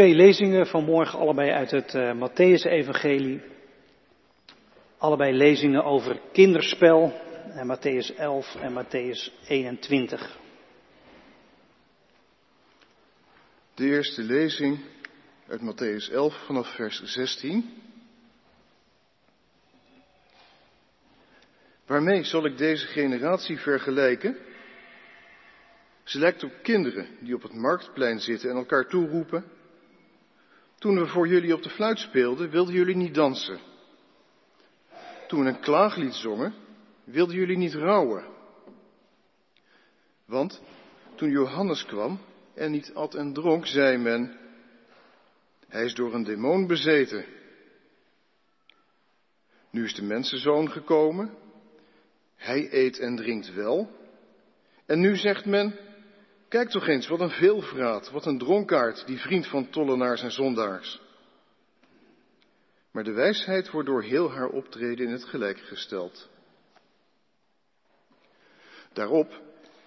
twee lezingen vanmorgen, allebei uit het uh, Matthäus-evangelie. Allebei lezingen over kinderspel, en Matthäus 11 en Matthäus 21. De eerste lezing uit Matthäus 11 vanaf vers 16. Waarmee zal ik deze generatie vergelijken? Ze lijkt op kinderen die op het marktplein zitten en elkaar toeroepen. Toen we voor jullie op de fluit speelden, wilden jullie niet dansen. Toen we een klaaglied zongen, wilden jullie niet rouwen. Want toen Johannes kwam en niet at en dronk, zei men, hij is door een demon bezeten. Nu is de mensenzoon gekomen, hij eet en drinkt wel. En nu zegt men, Kijk toch eens, wat een veelvraat, wat een dronkaard, die vriend van tollenaars en zondaars. Maar de wijsheid wordt door heel haar optreden in het gelijk gesteld. Daarop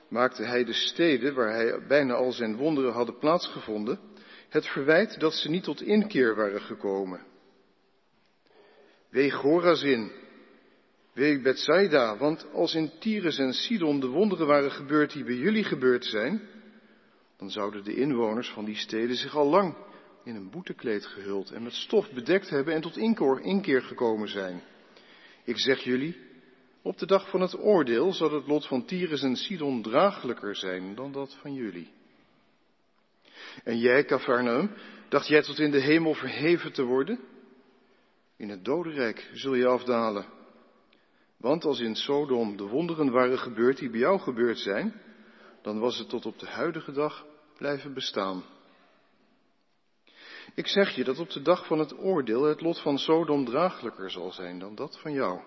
maakte hij de steden waar hij bijna al zijn wonderen hadden plaatsgevonden, het verwijt dat ze niet tot inkeer waren gekomen. Wee Gorazin, wee Bethsaida, want als in Tyrus en Sidon de wonderen waren gebeurd die bij jullie gebeurd zijn, dan zouden de inwoners van die steden zich al lang in een boetekleed gehuld en met stof bedekt hebben en tot inkeer gekomen zijn. Ik zeg jullie, op de dag van het oordeel zal het lot van Tyrus en Sidon draaglijker zijn dan dat van jullie. En jij, Cafarnaum, dacht jij tot in de hemel verheven te worden? In het dodenrijk zul je afdalen. Want als in Sodom de wonderen waren gebeurd die bij jou gebeurd zijn, dan was het tot op de huidige dag blijven bestaan. Ik zeg je dat op de dag van het oordeel het lot van Sodom draaglijker zal zijn dan dat van jou.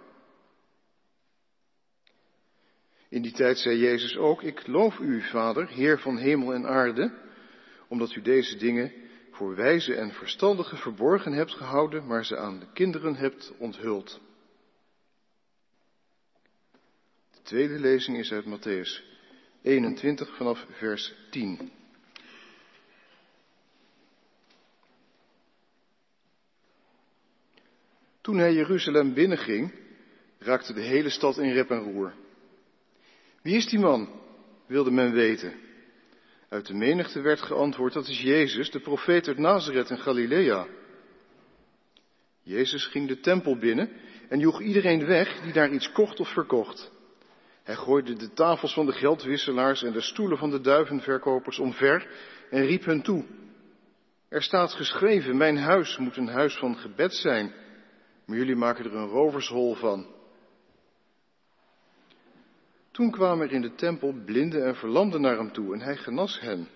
In die tijd zei Jezus ook, ik loof u, Vader, Heer van hemel en aarde, omdat u deze dingen voor wijze en verstandigen verborgen hebt gehouden, maar ze aan de kinderen hebt onthuld. De tweede lezing is uit Matthäus 21 vanaf vers 10. Toen hij Jeruzalem binnenging, raakte de hele stad in rep en roer. Wie is die man? wilde men weten. Uit de menigte werd geantwoord, dat is Jezus, de profeet uit Nazareth in Galilea. Jezus ging de tempel binnen en joeg iedereen weg die daar iets kocht of verkocht. Hij gooide de tafels van de geldwisselaars en de stoelen van de duivenverkopers omver en riep hun toe. Er staat geschreven, mijn huis moet een huis van gebed zijn maar jullie maken er een rovershol van. Toen kwamen er in de tempel blinden en verlamden naar hem toe en hij genas hen.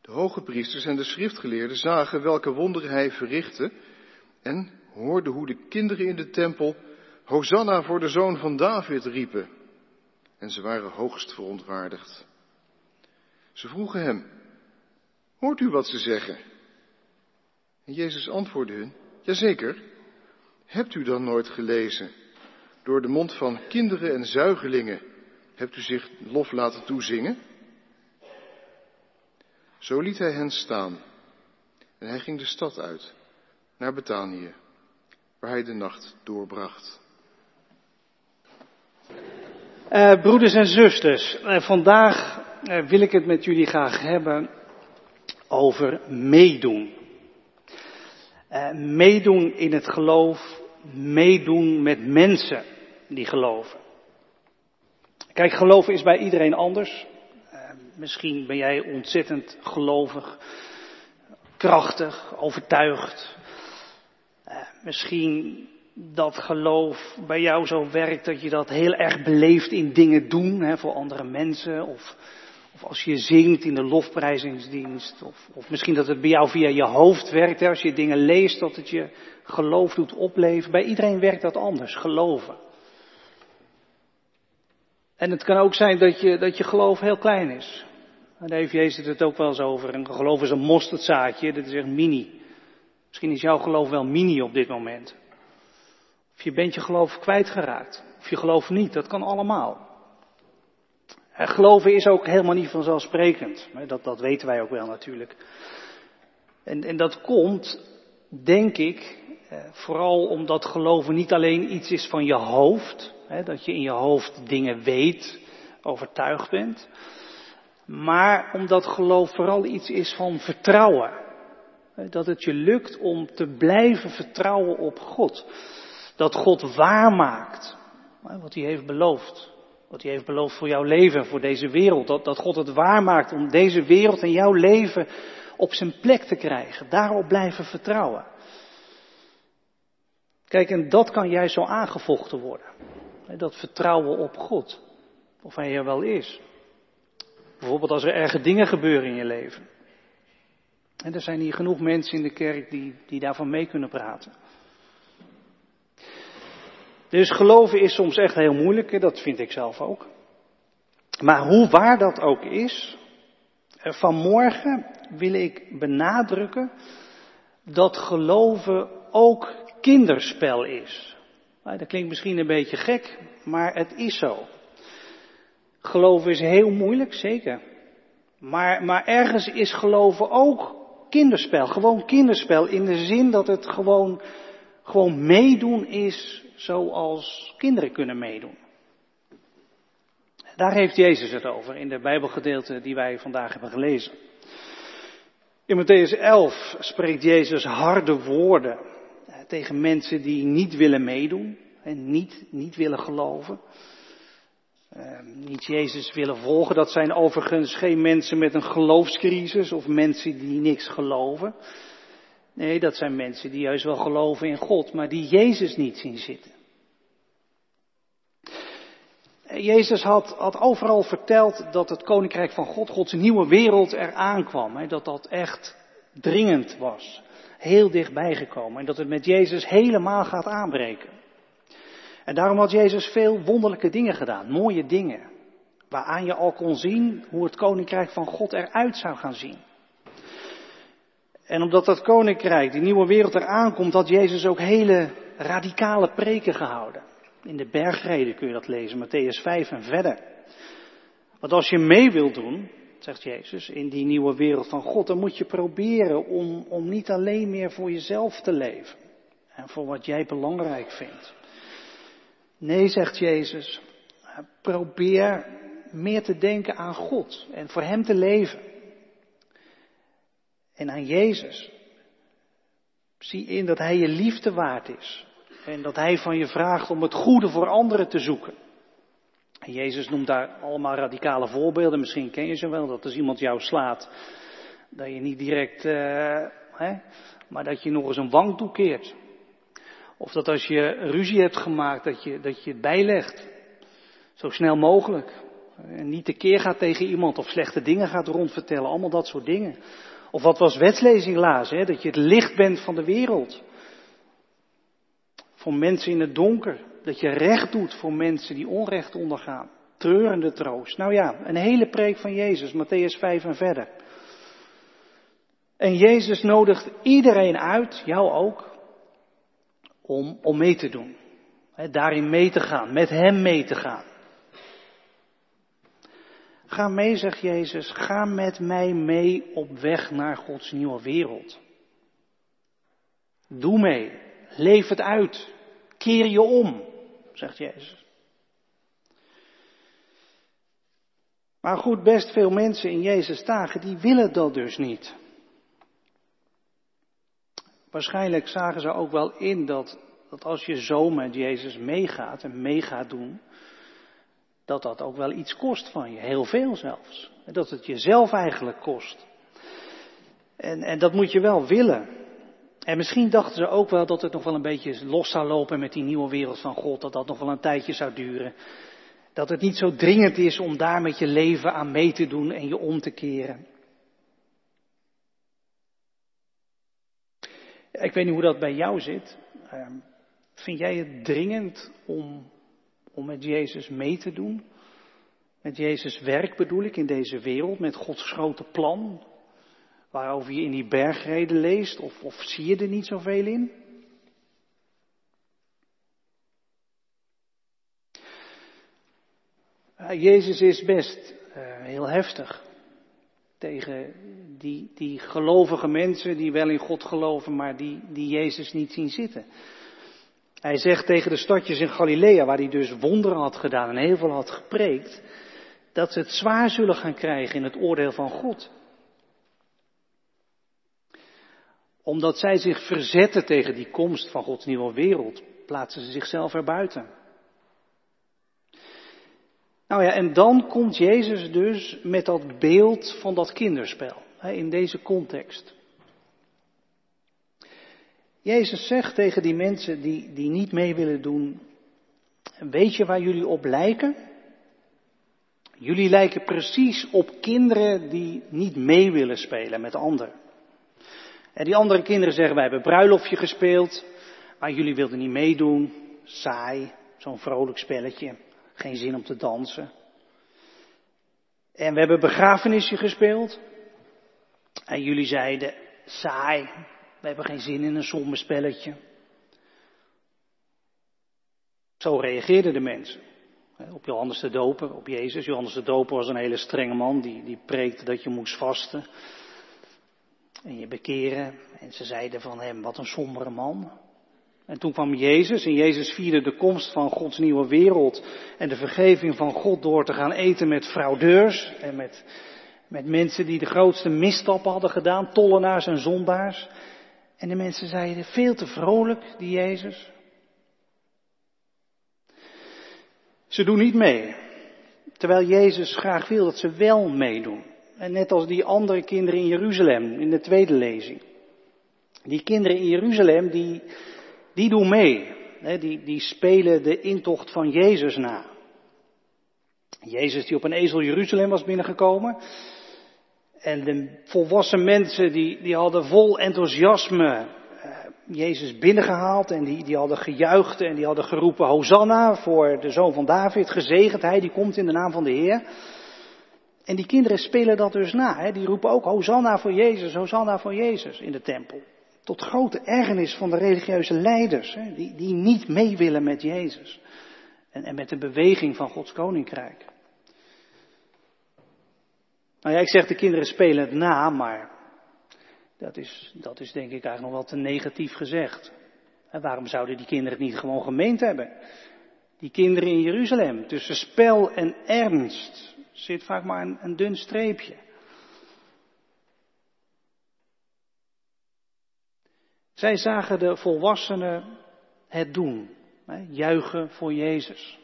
De hoge priesters en de schriftgeleerden zagen welke wonderen hij verrichtte en hoorden hoe de kinderen in de tempel Hosanna voor de zoon van David riepen. En ze waren hoogst verontwaardigd. Ze vroegen hem, hoort u wat ze zeggen? En Jezus antwoordde hun, Jazeker. Hebt u dan nooit gelezen? Door de mond van kinderen en zuigelingen hebt u zich lof laten toezingen? Zo liet hij hen staan en hij ging de stad uit, naar Betanië, waar hij de nacht doorbracht. Uh, broeders en zusters, uh, vandaag uh, wil ik het met jullie graag hebben over meedoen. Meedoen in het geloof, meedoen met mensen die geloven. Kijk, geloven is bij iedereen anders. Misschien ben jij ontzettend gelovig, krachtig, overtuigd. Misschien dat geloof bij jou zo werkt dat je dat heel erg beleeft in dingen doen hè, voor andere mensen. Of of als je zingt in de lofprijzingsdienst. Of, of misschien dat het bij jou via je hoofd werkt. Hè, als je dingen leest, dat het je geloof doet opleven. Bij iedereen werkt dat anders, geloven. En het kan ook zijn dat je, dat je geloof heel klein is. En daar heeft Jezus het ook wel eens over. Een geloof is een mosterdzaadje, dat is echt mini. Misschien is jouw geloof wel mini op dit moment. Of je bent je geloof kwijtgeraakt. Of je gelooft niet, dat kan allemaal. Geloven is ook helemaal niet vanzelfsprekend. Dat, dat weten wij ook wel natuurlijk. En, en dat komt, denk ik, eh, vooral omdat geloven niet alleen iets is van je hoofd, dat je in je hoofd dingen weet, overtuigd bent, maar omdat geloof vooral iets is van vertrouwen. Dat het je lukt om te blijven vertrouwen op God. Dat God waarmaakt wat hij heeft beloofd. Wat hij heeft beloofd voor jouw leven, voor deze wereld. Dat, dat God het waarmaakt om deze wereld en jouw leven op zijn plek te krijgen. Daarop blijven vertrouwen. Kijk, en dat kan jij zo aangevochten worden. Dat vertrouwen op God. Of hij er wel is. Bijvoorbeeld als er erge dingen gebeuren in je leven. En er zijn hier genoeg mensen in de kerk die, die daarvan mee kunnen praten. Dus geloven is soms echt heel moeilijk, dat vind ik zelf ook. Maar hoe waar dat ook is, eh, vanmorgen wil ik benadrukken dat geloven ook kinderspel is. Dat klinkt misschien een beetje gek, maar het is zo. Geloven is heel moeilijk, zeker. Maar, maar ergens is geloven ook kinderspel. Gewoon kinderspel in de zin dat het gewoon, gewoon meedoen is zoals kinderen kunnen meedoen. Daar heeft Jezus het over in de Bijbelgedeelte die wij vandaag hebben gelezen. In Matthäus 11 spreekt Jezus harde woorden eh, tegen mensen die niet willen meedoen en niet, niet willen geloven. Uh, niet Jezus willen volgen. Dat zijn overigens geen mensen met een geloofscrisis of mensen die niks geloven. Nee, dat zijn mensen die juist wel geloven in God, maar die Jezus niet zien zitten. Jezus had, overal verteld dat het koninkrijk van God, Gods nieuwe wereld eraan kwam. Hè, dat dat echt dringend was. Heel dichtbij gekomen. En dat het met Jezus helemaal gaat aanbreken. En daarom had Jezus veel wonderlijke dingen gedaan. Mooie dingen. Waaraan je al kon zien hoe het koninkrijk van God eruit zou gaan zien. En omdat dat koninkrijk, die nieuwe wereld eraan komt, had Jezus ook hele radicale preken gehouden. In de bergreden kun je dat lezen, Matthäus 5 en verder. Want als je mee wilt doen, zegt Jezus, in die nieuwe wereld van God, dan moet je proberen om, om niet alleen meer voor jezelf te leven. En voor wat jij belangrijk vindt. Nee, zegt Jezus, probeer meer te denken aan God en voor Hem te leven. En aan Jezus. Zie in dat Hij je liefde waard is. En dat Hij van je vraagt om het goede voor anderen te zoeken. En Jezus noemt daar allemaal radicale voorbeelden. Misschien ken je ze wel. Dat als iemand jou slaat, dat je niet direct, uh, hè, maar dat je nog eens een wang toekeert. Of dat als je ruzie hebt gemaakt, dat je, dat je het bijlegt. Zo snel mogelijk. En niet tekeer gaat tegen iemand of slechte dingen gaat rondvertellen. Allemaal dat soort dingen. Of wat was wetslezing lazen, hè? dat je het licht bent van de wereld. Voor mensen in het donker. Dat je recht doet voor mensen die onrecht ondergaan. Treurende troost. Nou ja, een hele preek van Jezus, Matthäus 5 en verder. En Jezus nodigt iedereen uit, jou ook, om, om mee te doen. Daarin mee te gaan, met Hem mee te gaan. Ga mee, zegt Jezus, ga met mij mee op weg naar Gods nieuwe wereld. Doe mee, leef het uit, keer je om, zegt Jezus. Maar goed, best veel mensen in Jezus dagen, die willen dat dus niet. Waarschijnlijk zagen ze ook wel in dat, dat als je zo met Jezus meegaat en mee gaat doen, dat dat ook wel iets kost van je, heel veel zelfs. Dat het jezelf eigenlijk kost. En, en dat moet je wel willen. En misschien dachten ze ook wel dat het nog wel een beetje los zou lopen met die nieuwe wereld van God, dat dat nog wel een tijdje zou duren. Dat het niet zo dringend is om daar met je leven aan mee te doen en je om te keren. Ik weet niet hoe dat bij jou zit. Ehm, vind jij het dringend om om met Jezus mee te doen. Met Jezus werk bedoel ik in deze wereld, met Gods grote plan, waarover je in die bergreden leest, of, of zie je er niet zoveel in? Jezus is best uh, heel heftig. Tegen die, die gelovige mensen die wel in God geloven, maar die, die Jezus niet zien zitten. Hij zegt tegen de stadjes in Galilea, waar hij dus wonderen had gedaan en heel veel had gepreekt, dat ze het zwaar zullen gaan krijgen in het oordeel van God. Omdat zij zich verzetten tegen die komst van Gods nieuwe wereld, plaatsen ze zichzelf erbuiten. Nou ja, en dan komt Jezus dus met dat beeld van dat kinderspel, in deze context. Jezus zegt tegen die mensen die, die niet mee willen doen, weet je waar jullie op lijken? Jullie lijken precies op kinderen die niet mee willen spelen met anderen. En die andere kinderen zeggen, wij hebben bruiloftje gespeeld, maar jullie wilden niet meedoen. Saai, zo'n vrolijk spelletje. Geen zin om te dansen. En we hebben begrafenisje gespeeld. En jullie zeiden, saai, we hebben geen zin in een somber spelletje. Zo reageerden de mensen. Op Johannes de Doper, op Jezus. Johannes de Doper was een hele strenge man, die, die preekte dat je moest vasten. En je bekeren. En ze zeiden van hem, wat een sombere man. En toen kwam Jezus en Jezus vierde de komst van Gods nieuwe wereld en de vergeving van God door te gaan eten met fraudeurs en met, met mensen die de grootste misstappen hadden gedaan, tollenaars en zondaars. En de mensen zeiden, veel te vrolijk, die Jezus. Ze doen niet mee, terwijl Jezus graag wil dat ze wel meedoen. En net als die andere kinderen in Jeruzalem, in de tweede lezing. Die kinderen in Jeruzalem, die, die doen mee. Die, die spelen de intocht van Jezus na. Jezus die op een ezel Jeruzalem was binnengekomen. En de volwassen mensen die, die hadden vol enthousiasme eh, Jezus binnengehaald en die, die hadden gejuicht en die hadden geroepen Hosanna voor de zoon van David, gezegend hij die komt in de naam van de Heer. En die kinderen spelen dat dus na, hè? die roepen ook Hosanna voor Jezus, Hosanna voor Jezus in de tempel. Tot grote ergernis van de religieuze leiders, hè, die, die niet mee willen met Jezus. En, en met de beweging van Gods koninkrijk. Nou ja, ik zeg de kinderen spelen het na, maar dat is, dat is denk ik eigenlijk nog wel te negatief gezegd. En waarom zouden die kinderen het niet gewoon gemeend hebben? Die kinderen in Jeruzalem, tussen spel en ernst, zit vaak maar een, dun streepje. Zij zagen de volwassenen het doen, hè, juichen voor Jezus.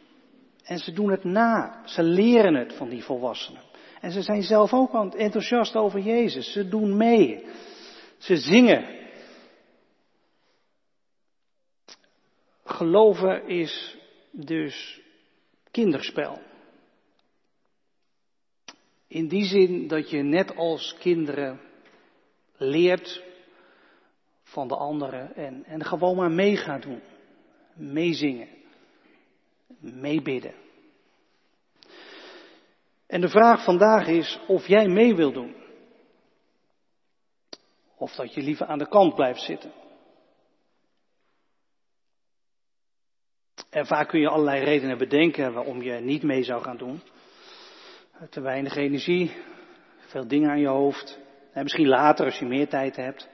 En ze doen het na, ze leren het van die volwassenen. En ze zijn zelf ook enthousiast over Jezus, ze doen mee, ze zingen. Geloven is dus kinderspel. In die zin dat je net als kinderen leert van de anderen en, en gewoon maar mee gaat doen. Meezingen. Meebidden. En de vraag vandaag is of jij mee wil doen. Of dat je liever aan de kant blijft zitten. En vaak kun je allerlei redenen bedenken waarom je niet mee zou gaan doen. Te weinig energie, veel dingen aan je hoofd. En misschien later als je meer tijd hebt.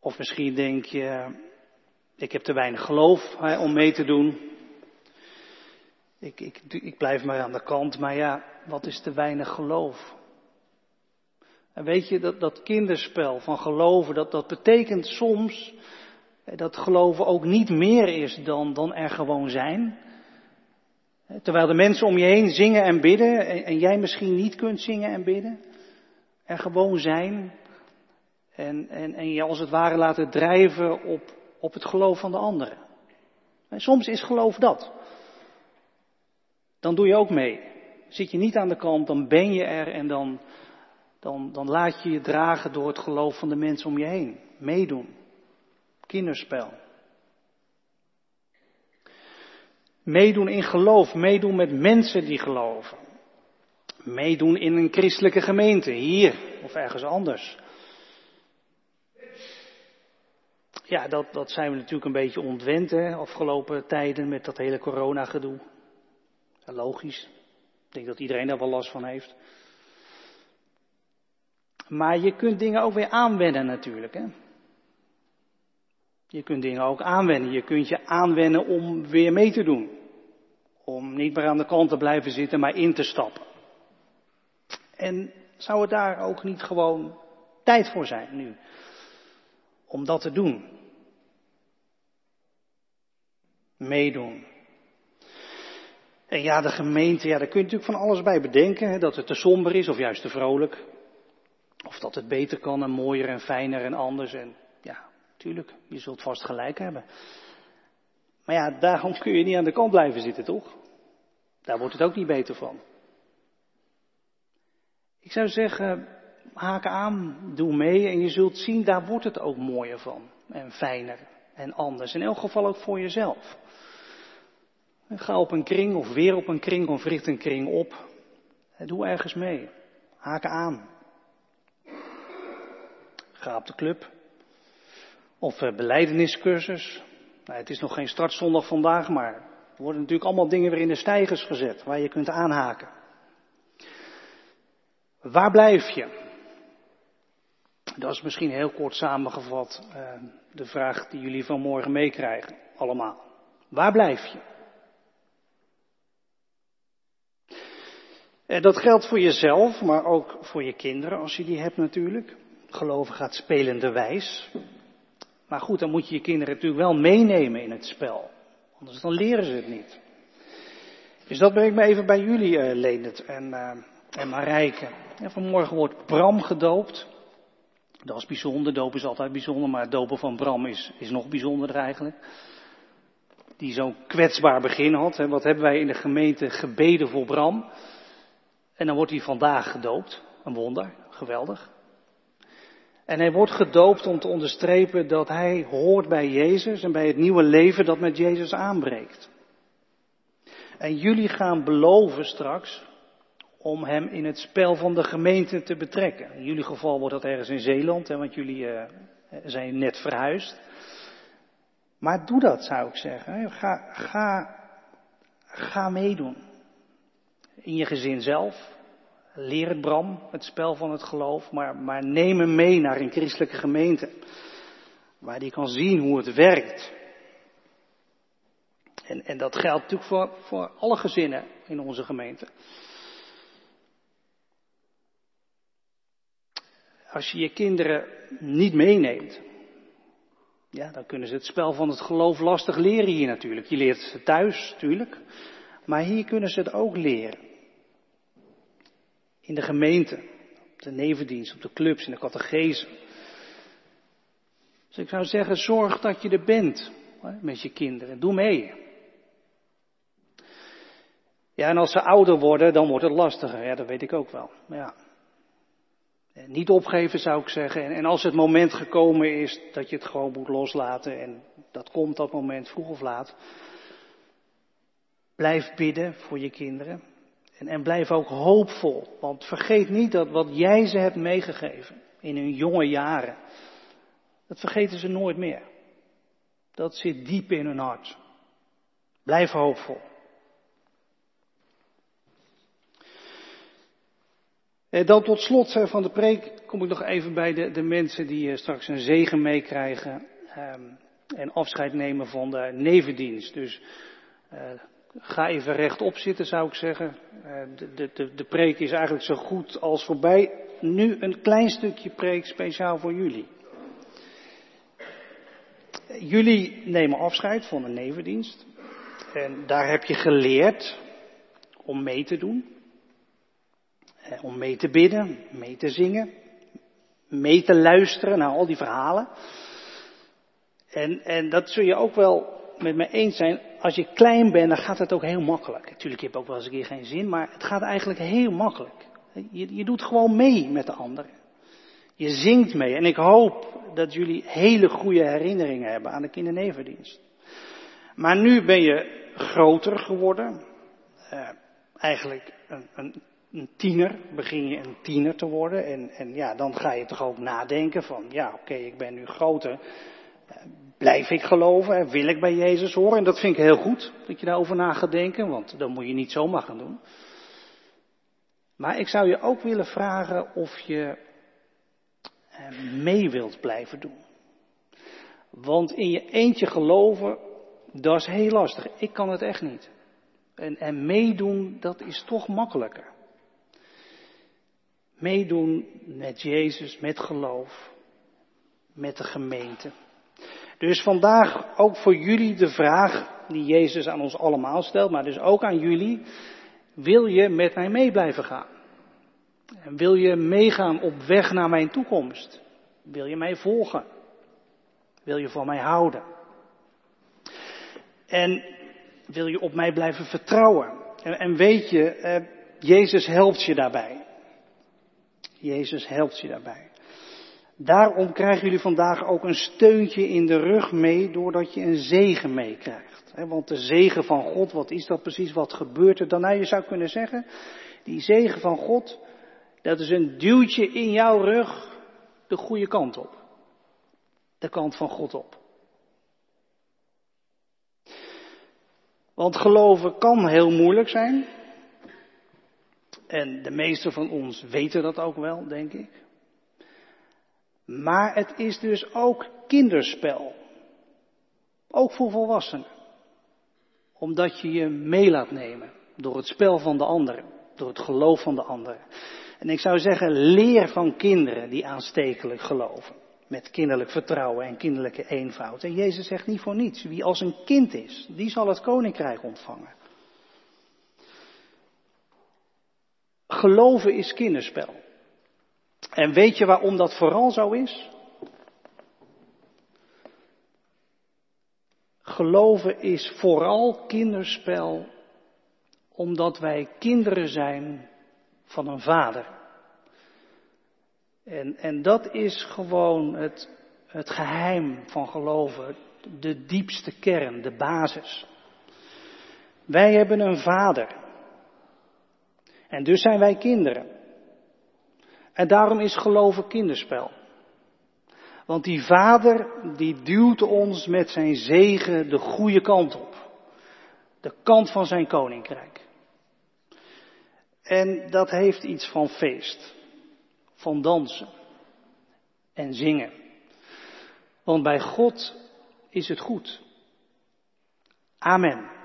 Of misschien denk je, ik heb te weinig geloof hè, om mee te doen. Ik, ik, ik blijf maar aan de kant, maar ja, wat is te weinig geloof? En weet je, dat, dat kinderspel van geloven, dat, dat betekent soms dat geloven ook niet meer is dan, dan er gewoon zijn. Terwijl de mensen om je heen zingen en bidden en, jij misschien niet kunt zingen en bidden. Er gewoon zijn, en, en, en je als het ware laten drijven op, op het geloof van de anderen. En soms is geloof dat. Dan doe je ook mee. Zit je niet aan de kant, dan ben je er en dan, dan, dan laat je je dragen door het geloof van de mensen om je heen. Meedoen. Kinderspel. Meedoen in geloof, meedoen met mensen die geloven. Meedoen in een christelijke gemeente, hier of ergens anders. Ja, dat, dat zijn we natuurlijk een beetje ontwend, hè, afgelopen tijden met dat hele corona-gedoe. Logisch. denk dat iedereen daar wel last van heeft. Maar je kunt dingen ook weer aanwennen natuurlijk. Hè? Je kunt dingen ook aanwennen. Je kunt je aanwennen om weer mee te doen. Om niet meer aan de kant te blijven zitten, maar in te stappen. En zou het daar ook niet gewoon tijd voor zijn nu? Om dat te doen. Meedoen. En ja, de gemeente, ja, daar kun je natuurlijk van alles bij bedenken. Hè, dat het te somber is of juist te vrolijk. Of dat het beter kan en mooier en fijner en anders. En ja, tuurlijk, je zult vast gelijk hebben. Maar ja, daarom kun je niet aan de kant blijven zitten, toch? Daar wordt het ook niet beter van. Ik zou zeggen, haak aan, doe mee en je zult zien, daar wordt het ook mooier van. En fijner en anders. In elk geval ook voor jezelf. Ga op een kring of weer op een kring of richt een kring op. Doe ergens mee. Haak aan. Ga op de club. Of uh, beleideniscursus. Nou, het is nog geen startzondag vandaag, maar er worden natuurlijk allemaal dingen weer in de stijgers gezet waar je kunt aanhaken. Waar blijf je? Dat is misschien heel kort samengevat uh, de vraag die jullie vanmorgen meekrijgen, allemaal. Waar blijf je? En dat geldt voor jezelf, maar ook voor je kinderen, als je die hebt natuurlijk. Geloven gaat spelende wijs. Maar goed, dan moet je je kinderen natuurlijk wel meenemen in het spel. Anders dan leren ze het niet. Dus dat brengt me even bij jullie, uh, Leendert en, uh, en Marijke. En vanmorgen wordt Bram gedoopt. Dat is bijzonder, doop is altijd bijzonder, maar het dopen van Bram is, is nog bijzonderder eigenlijk. Die zo'n kwetsbaar begin had. Hè. Wat hebben wij in de gemeente gebeden voor Bram? En dan wordt hij vandaag gedoopt. Een wonder, geweldig. En hij wordt gedoopt om te onderstrepen dat hij hoort bij Jezus en bij het nieuwe leven dat met Jezus aanbreekt. En jullie gaan beloven straks om hem in het spel van de gemeente te betrekken. In jullie geval wordt dat ergens in Zeeland, hè, want jullie uh, zijn net verhuisd. Maar doe dat, zou ik zeggen. Ga, ga, ga meedoen. In je gezin zelf. Leer het Bram, het spel van het geloof, maar, maar neem hem mee naar een christelijke gemeente. Waar die kan zien hoe het werkt. En, en dat geldt natuurlijk voor, voor alle gezinnen in onze gemeente. Als je je kinderen niet meeneemt, ja, dan kunnen ze het spel van het geloof lastig leren hier natuurlijk. Je leert het thuis, natuurlijk. Maar hier kunnen ze het ook leren. In de gemeente, op de nevendienst, op de clubs, in de catechese. Dus ik zou zeggen, zorg dat je er bent met je kinderen. Doe mee. Ja, en als ze ouder worden, dan wordt het lastiger. Ja, dat weet ik ook wel. Ja. Niet opgeven zou ik zeggen. En, als het moment gekomen is dat je het gewoon moet loslaten, en dat komt dat moment vroeg of laat, blijf bidden voor je kinderen. En, en blijf ook hoopvol. Want vergeet niet dat wat jij ze hebt meegegeven in hun jonge jaren, dat vergeten ze nooit meer. Dat zit diep in hun hart. Blijf hoopvol. Eh, dan tot slot van de preek kom ik nog even bij de, de mensen die eh, straks een zegen meekrijgen um, en afscheid nemen van de nevendienst. Dus ga even rechtop zitten zou ik zeggen. Uh, de, de, de preek is eigenlijk zo goed als voorbij. Nu een klein stukje preek speciaal voor jullie. Jullie nemen afscheid van de nevendienst. En daar heb je geleerd om mee te doen. Eh, om mee te bidden, mee te zingen, mee te luisteren naar al die verhalen. En, en dat zul je ook wel met me eens zijn. Als je klein bent, dan gaat het ook heel makkelijk. Natuurlijk, je hebt ook wel eens een keer geen zin, maar het gaat eigenlijk heel makkelijk. Je, je doet gewoon mee met de anderen. Je zingt mee. En ik hoop dat jullie hele goede herinneringen hebben aan de kindernevendienst. Maar nu ben je groter geworden. Uh, eigenlijk een, een een tiener, begin je een tiener te worden. En, en ja, dan ga je toch ook nadenken van, ja oké, ik ben nu groter. Blijf ik geloven? Wil ik bij Jezus horen? En dat vind ik heel goed, dat je daarover na gaat denken, want dat moet je niet zomaar gaan doen. Maar ik zou je ook willen vragen of je eh, mee wilt blijven doen. Want in je eentje geloven, dat is heel lastig. Ik kan het echt niet. En, en meedoen, dat is toch makkelijker. Meedoen met Jezus, met geloof, met de gemeente. Dus vandaag ook voor jullie de vraag die Jezus aan ons allemaal stelt, maar dus ook aan jullie. Wil je met mij mee blijven gaan? En wil je meegaan op weg naar mijn toekomst? Wil je mij volgen? Wil je van mij houden? En wil je op mij blijven vertrouwen? En, en weet je, eh, Jezus helpt je daarbij. Jezus helpt je daarbij. Daarom krijgen jullie vandaag ook een steuntje in de rug mee, doordat je een zegen meekrijgt. Want de zegen van God, wat is dat precies? Wat gebeurt er dan? Nou, je zou kunnen zeggen, die zegen van God, dat is een duwtje in jouw rug de goede kant op. De kant van God op. Want geloven kan heel moeilijk zijn. En de meesten van ons weten dat ook wel, denk ik. Maar het is dus ook kinderspel. Ook voor volwassenen. Omdat je je mee laat nemen door het spel van de anderen, door het geloof van de anderen. En ik zou zeggen, leer van kinderen die aanstekelijk geloven. Met kinderlijk vertrouwen en kinderlijke eenvoud. En Jezus zegt niet voor niets, wie als een kind is, die zal het koninkrijk ontvangen. Geloven is kinderspel. En weet je waarom dat vooral zo is? Geloven is vooral kinderspel omdat wij kinderen zijn van een vader. En, en dat is gewoon het, het geheim van geloven, de diepste kern, de basis. Wij hebben een vader. En dus zijn wij kinderen. En daarom is geloven kinderspel. Want die vader, die duwt ons met zijn zegen de goede kant op. De kant van zijn koninkrijk. En dat heeft iets van feest, van dansen en zingen. Want bij God is het goed. Amen.